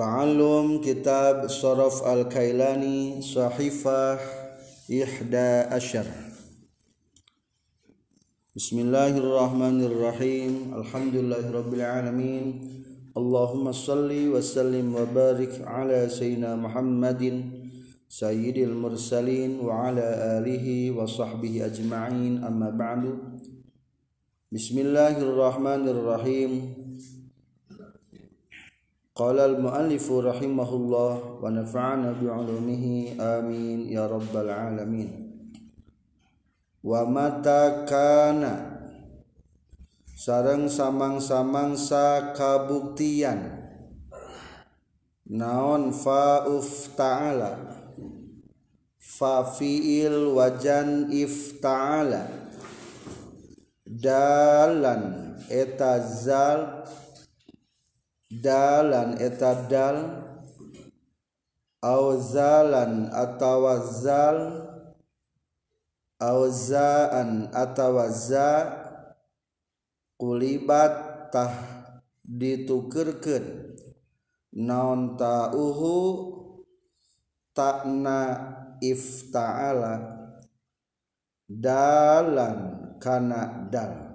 Ta'allum Kitab Saraf Al-Kailani Sahifah Ihda Asyar Bismillahirrahmanirrahim Alhamdulillahirrabbilalamin Allahumma salli wa sallim wa barik ala Sayyidina Muhammadin Sayyidil Mursalin wa ala alihi wa sahbihi ajma'in amma ba'du Bismillahirrahmanirrahim Qala al-muallifu rahimahullah wa nafa'ana bi'ulumihi amin ya rabbal alamin. Wa mata kana sareng samang-samang sa kabuktian naon fa'uf ta'ala fa fi'il wajan ifta'ala dalan eta zal dalan eta dal auzalan atawa zal auzaan atawa za kulibat tah ditukerkeun. Naon ta'uhu takna ifta'ala. Dalan kana dal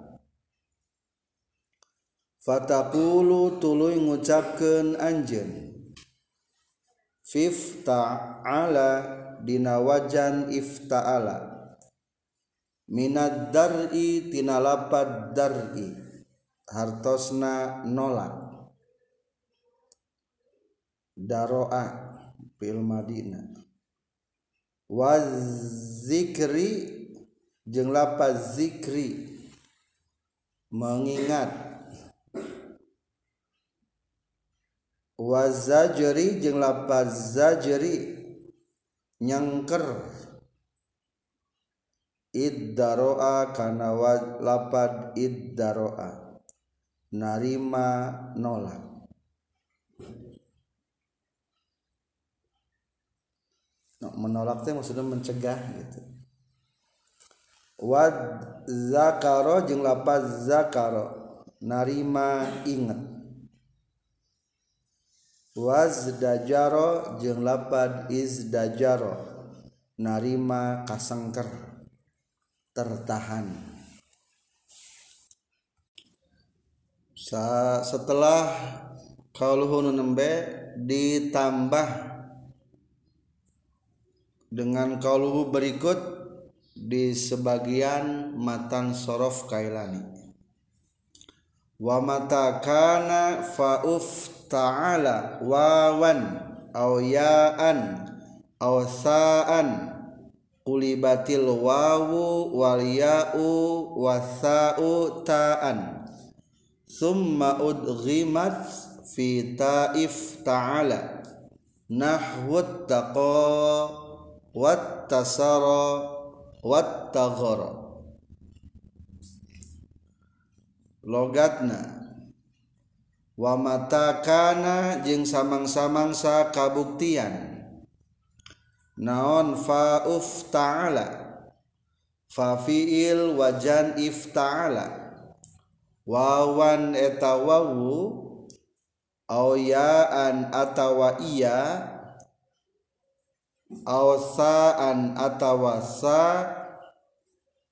Fatakulu tuluy ngucapkeun anjeun. Fifta'ala dina wajan ifta'ala Minad dar'i tina lapad dar'i. Hartosna nolak Daro'a fil madina Wazikri jeng lapad zikri. Mengingat wa zajri jeung lapaz zajri nyangker. Iddaroa kana lapad iddaroa. Narima nolak menolak teh maksudnya mencegah gitu. Wad zakaro jeung lapaz zakaro narima inget wazdajaro jeung lapad izdajaro narima kasengker. Tertahan. Sa setelah kauluhu nembe ditambah dengan kauluhu berikut di sebagian matan sorof kailani wa mata kana fauf ta'ala wawan aw ya'an aw sa'an kulibatil wawu wal ya'u wasa'u ta'an summa udghimat fi ta'if ta'ala nahwut taqa wat tasara wat taghara logatna. Wamatakana jeung samang-samangsa kabuktian. Naon fauf ta'ala? Fafiil wajan ifta'ala wawan eta wawu? Auyaan atawa iya? Awsaan atawa sa?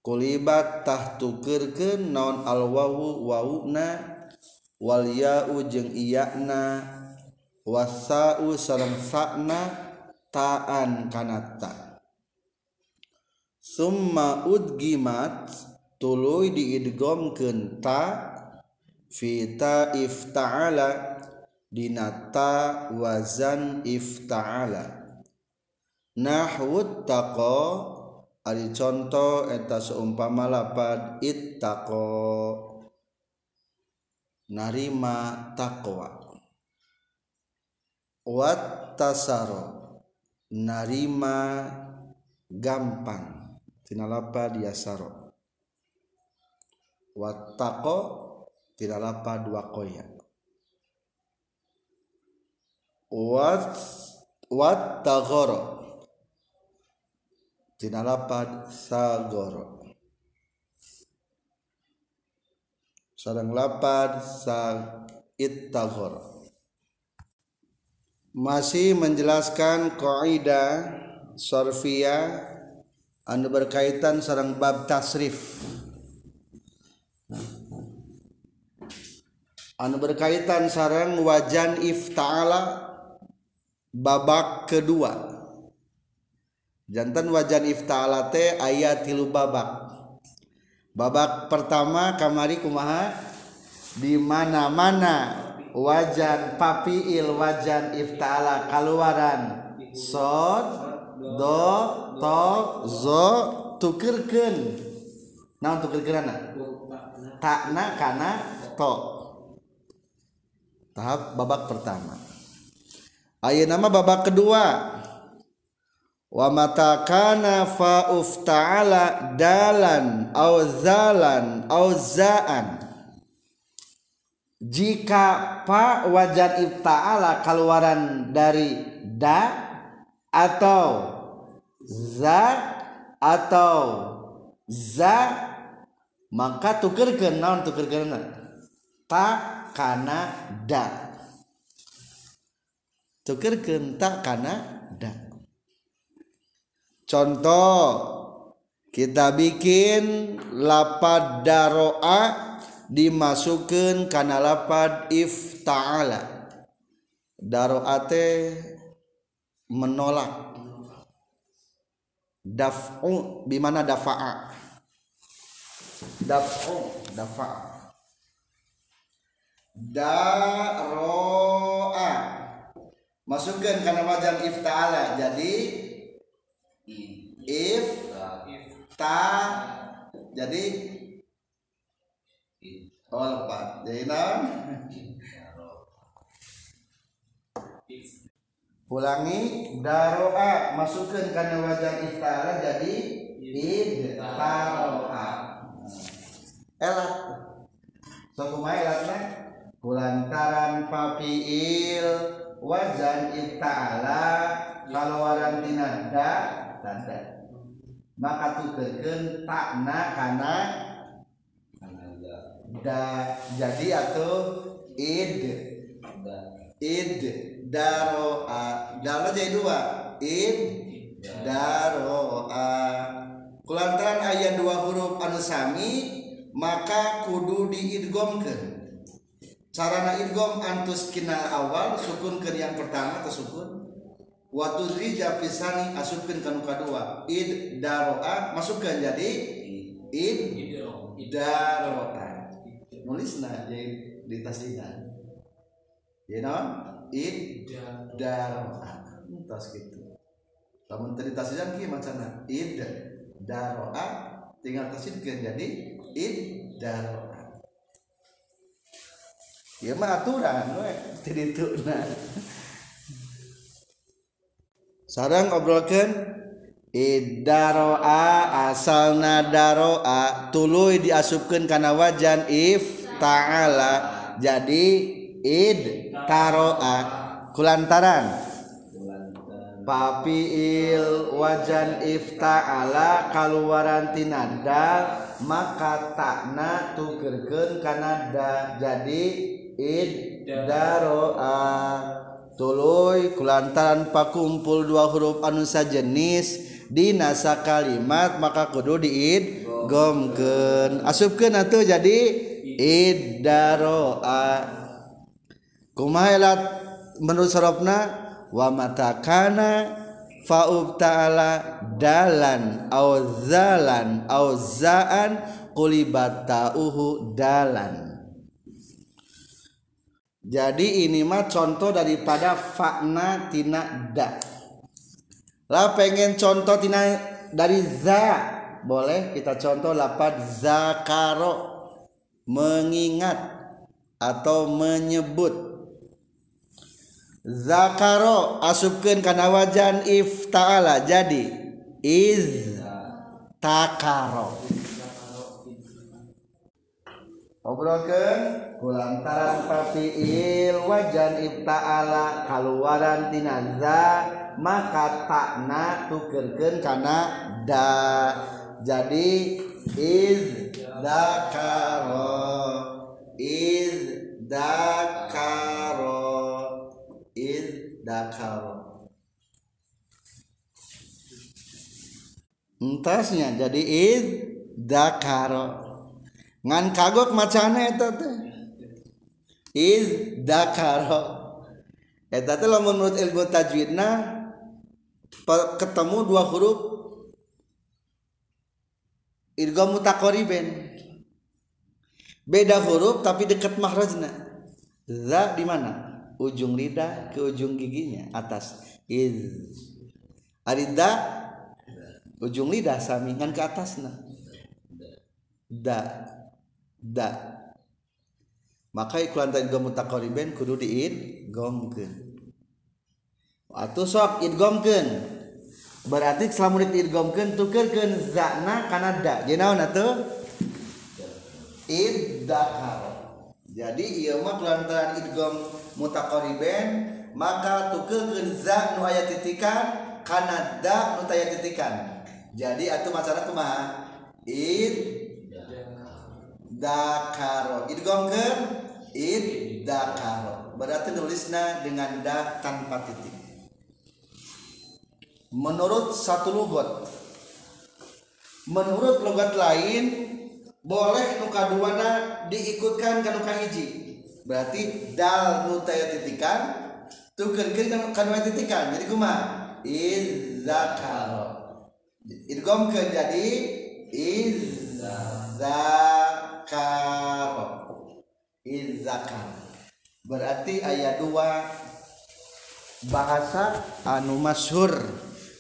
kulibattah tukerken naon alwawu wauna Walyau jeung iyana. Wasau sarangna taan kanata. Summa udgimat tuluy diidgomkeun ta fita ifta'ala dinata wazan ifta'ala. Nahwu taqa ari contoh eta seumpama lapad ittaqa narima taqwa. Wat tasaro narima gampang. Tina lapad yasaro. Wat taqo tina lapad waqoya wat wat tagoro tina lapad sagoro sareng lapad sa ittaghor masih menjelaskan kaidah sorfia anu berkaitan sarang bab tasrif. Anu berkaitan sarang wajan ifta'ala babak kedua jantan wajan iftaalate ayat tilu babak. Babak pertama kamari kumaha? Di mana mana wajan papiil wajan iftaala kaluaran. Sod do to zo tukerken. Nah untuk takna kana to. Tahap babak pertama. Ayat nama babak kedua. Wa mata kana fa ufta'ala dalan au zalan au zaan. Jika pa wajan ibta'ala keluaran dari da atau za atau za maka tukerkeun naon tukerkeun ta kana da. Tukerkeun ta kana contoh kita bikin lapad daroa dimasukkan karena lapad ifta'ala. Daroate menolak. Daf'u bimana dafa'a? Daf'u dafa'a. Daro'a. Masukkan karena wajan ifta'ala. Jadi if ta jadi Oh lepat. Jadi naon? Ulangi daroa masukkan karena wajan iftara jadi id taroa. Elat. So kumaha elatna? Kulantaran papiil wajan iftala kalawaran tina da tanda. Maka tukeun takna kana da jadi atau id. Id daroa. Daro jadi dua. Id daroa. Kulantaran ayat dua huruf anu sami maka kudu diidgomkeun. Sarana idgom antus kinal awal sukun ke yang pertama atau sukun waktu rija pisani asupkeun kanu kadua id daroa masukkan jadi id daroa. Nulis nah jadi di tasdidan ya non id daroa. Tas gitu. Namun tadi tasdidan ki macana? Id daroa. Tinggal tasdidkan jadi id daroa. Ya mah aturan we. Tidak itu nah sarang obrolkan Idaroa asal nadaroa tuluy diasupkan karena wajan if ta'ala jadi id taroa kulantaran. Papiil wajan if ta'ala kaluaran tinada maka takna tukerken karena jadi id daroa tuluy kulantaran pakumpul dua huruf anu sajenis dina sakalimat maka kudu diid gomkeun asupkeun atuh jadi iddaroa kumaha elat menurut sorofna wa matakana faub ta'ala dalan au zalan au zaan kulibata uhu dalan. Jadi ini mah contoh daripada fakna tina da. Lah pengen contoh tina dari za. Boleh kita contoh lapat zakaro. Mengingat atau menyebut. Zakaro asupkan karena wajan if ta'ala jadi iz takaro obrolkan kulantaran papiil wajan if ta'ala kaluaran tinaza maka takna tukerken karena da. Jadi iz dakaro iz dakaro iz dakaro. Entasnya jadi id dakaro ngan kagok macana eta teh. Id dakaro. Eta teh lamun menurut ilmu tajwidna ketemu dua huruf idgham mutaqariben beda huruf tapi dekat mahrajna. Za di mana? Ujung lidah ke ujung giginya atas. Iz. Arida ujung lidah samingan ke atasna. Da da. Maka iklan tadi gom mutakoriben kudu diid gomkeun. Atuh sok idgomkeun berarti selama diidgomkeun tukeurkeun zakna kana da. Jadi naon atuh? Iddakar jadi iya mah kelantaran idgom mutakoriben maka tukeun za nu aya titikan kana da nu titikan. Jadi atuh masalah kumaha? Id dakaro. Idgomkeun id dakaro berarti nulisna dengan da tanpa titik. Menurut satu logot menurut logat lain boleh nuka duana diikutkan ke nuka hiji. Berarti dal nu taya titikan tukeurkeun kan kana titikan. Jadi kumaha? Idzakar idghamkeun jadi zakar zakar berarti ayat 2 bahasa anu masyhur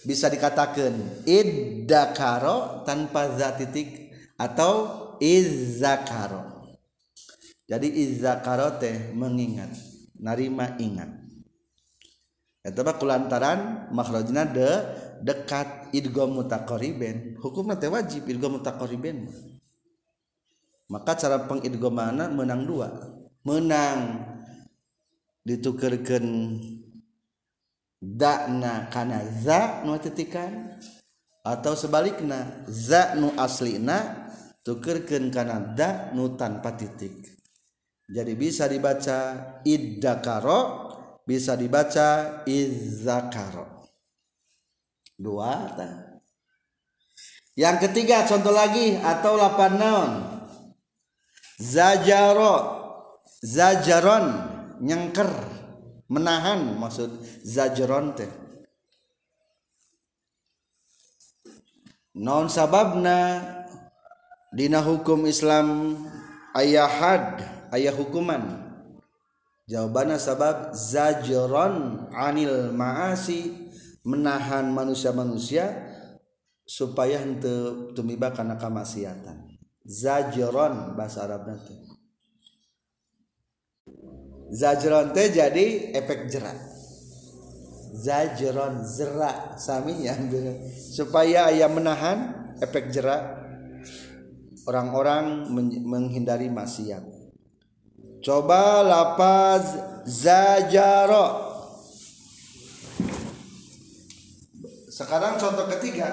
bisa dikatakan iddakaro tanpa zat titik atau izzakaro jadi izzakaro teh mengingat narima ingat Eta mah kulantaran makhrajna de dekat idgham mutaqariben. Hukumna teh wajib idgham mutaqariben. maka cara pengidgomana menang dua. Menang. Ditukerkan dakna karena za nu titikan atau sebaliknya za nu aslina tukerkan karena da nu tanpa titik. Jadi bisa dibaca iddakaro bisa dibaca izzakaro. Dua ta. yang ketiga contoh lagi atau lapan naon? Zajaro. Zajaron. Nyengker. Menahan maksud zajaron teh. Non sababna dina hukum Islam ayah had ayah hukuman. Jawabannya sabab zajron anil maasi menahan manusia-manusia supaya henteu tumiba kana kamaksiatan zajron bahasa Arab nanti zajron teh jadi efek jerat zajron zerak sami ya supaya ayah menahan efek jerak orang-orang menghindari maksiat. Coba lapaz zajaro. Sekarang contoh ketiga.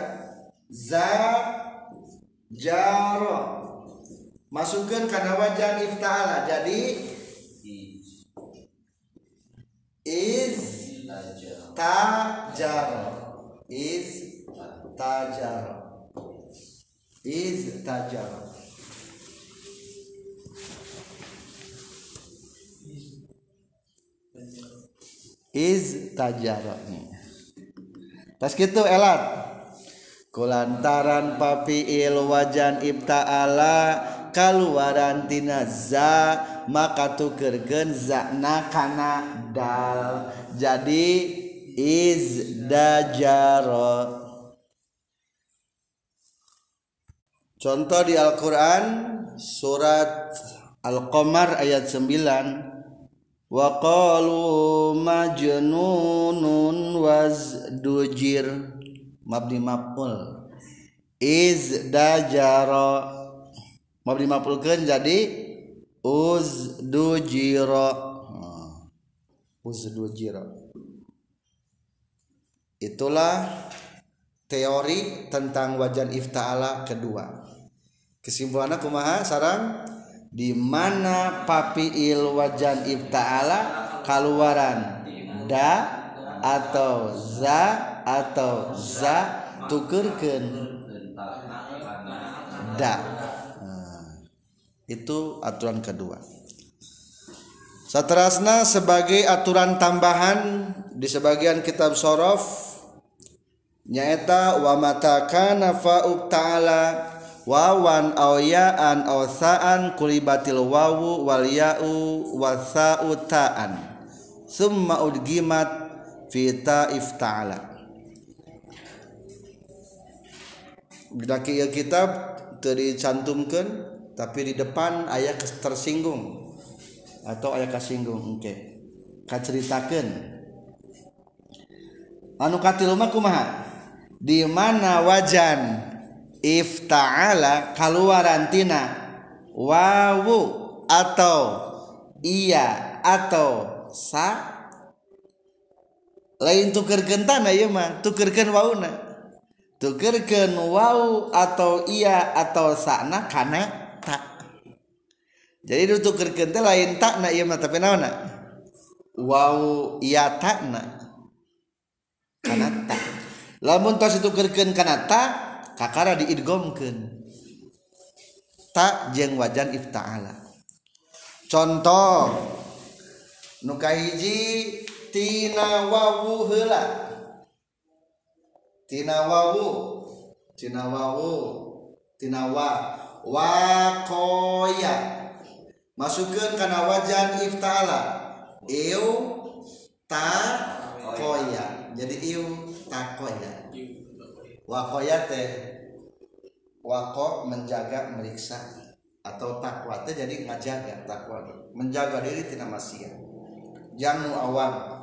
Zajaro. Masukkan karena wajan ifta'ala. Jadi is tajaro. Is tajaro iztajara iztajara tas gitu elat kulantaran papiil wajan ibta'ala kaluaran tina za maka tukerkeun zakna kana dal. Jadi izdajara Contoh di Al-Qur'an surat Al-Qamar ayat 9 wa qalu majnunun wazdujir mabni maf'ul. Iz dajara mabni maf'ulkeun jadi uzdujira uzdujira itulah teori tentang wajan ifta'ala kedua. Kesimpulannya kumaha sarang? Di mana papi il wajan ibtaala kaluaran. Da atau za atau za tukerken da. Itu aturan kedua. Satrasna sebagai aturan tambahan di sebagian kitab sorof nyaeta wa mata kana fa'ub ta'ala wawan aw ya'an aw sa'an kulibatil wawu wal ya'u wasa'u ta'an summa udgimat fi ta'if ta'ala Bila kitab cantumkan tapi di depan ayat tersinggung. Atau aya kasinggung oke. Okay. kaceritakan anu katil mah kumaha? Di mana wajan ifta'ala kaluaran tina? Wawu atau iya atau sa? Lain tukerkeun tanah ieu mah tukerkeun wauna tugerken wow atau iya atau sana karena tak jadi itu tugerken teh lain tak na iya tapi penawana wow iya tak na. Karena tak lamun tos itu tugerken karena tak kakara diidgomken tak jeng wajan iftaala. Contoh nukahiji tina wawu heula. Tina wawu tina wawu tina wa wakoya. Masukkan karena wajan iftala iu koya jadi iu takoya. Wakoya teh wako menjaga meriksa atau takwa teh jadi ngajaga takwa. Menjaga diri tidak maksiat. Jangan awam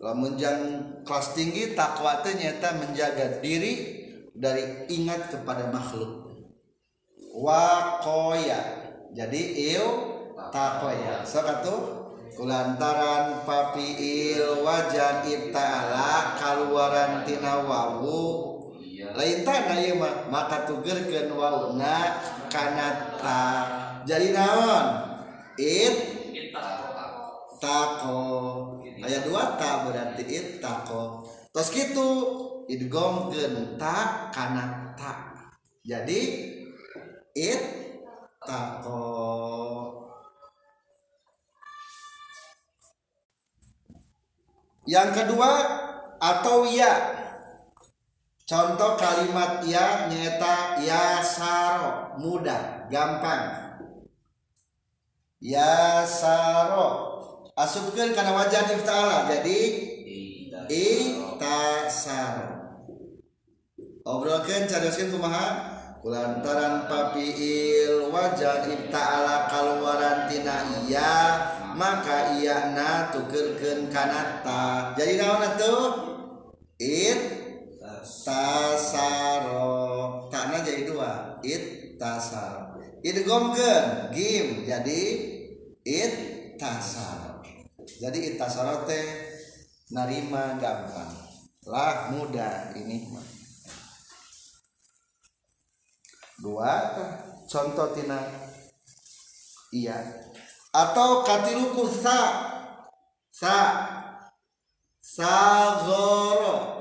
lamun jangan kelas tinggi takwa teh nyata menjaga diri dari ingat kepada makhluk. Wakoya jadi iu takoya. Satu kulantaran papi il wajan ibtala kaluaran tina wawu lain tanah ya mah maka tugerkeun wawuna kana ta. Jadi naon? It tako ayat dua ta berarti it tako terus gitu idgomkeun ta kana ta. Jadi it tako yang kedua atau ya. Contoh kalimat ya nyata ya saro. Mudah gampang. Ya saro asupkan karena wajah iftala jadi itasaro obrolkan cadaskan kumaha? Kulantaran papiil wajah iftala kaluaran tina iya maka iya na tukerken kanata jadi naon tuh it tasaro takna jadi dua. It tasaro it gomken gim. Jadi it tasaro jadi it tasaro teh narima gampang. Lah mudah ini mah. Dua contoh tina iya. Atau katiluku sa. Sa. Sagoro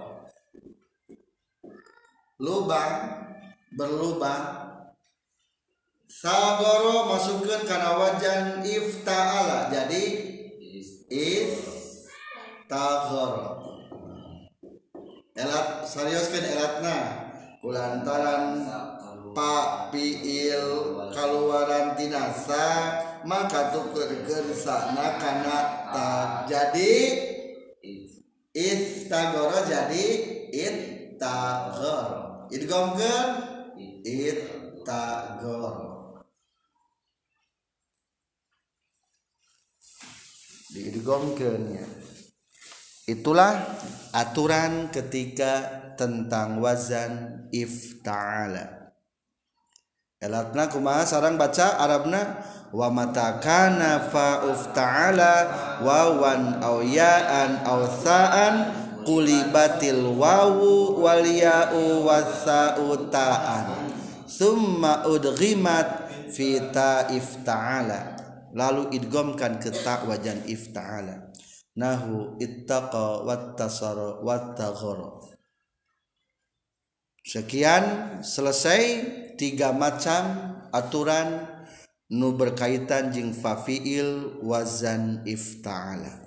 lubang berlubang. Sagoro masukkan karena wajan ifta'ala. Jadi is elat seriuskan elatna? Kulantaran pak piil kaluaran tinasa maka tukerkeun sakna kana ta jadi istagoro jadi ittagor idgomkeun ittagor diidgomkeunnya itulah aturan ketika tentang wazan ifta'ala. Elatna kumaha sarang baca Arabna wa mata kana fa ufta'ala wawan aw ya'an aw sa'an qulibatil wawu wal ya'u wasa'u ta'an summa udghimat fi ta'if ta'ala lalu idghamkan ke ta wajan ifta'ala. Nahu ittaqa wattasara wattaghara. Sekian selesai tiga macam aturan nu berkaitan jeung fafiil wazan ifta'ala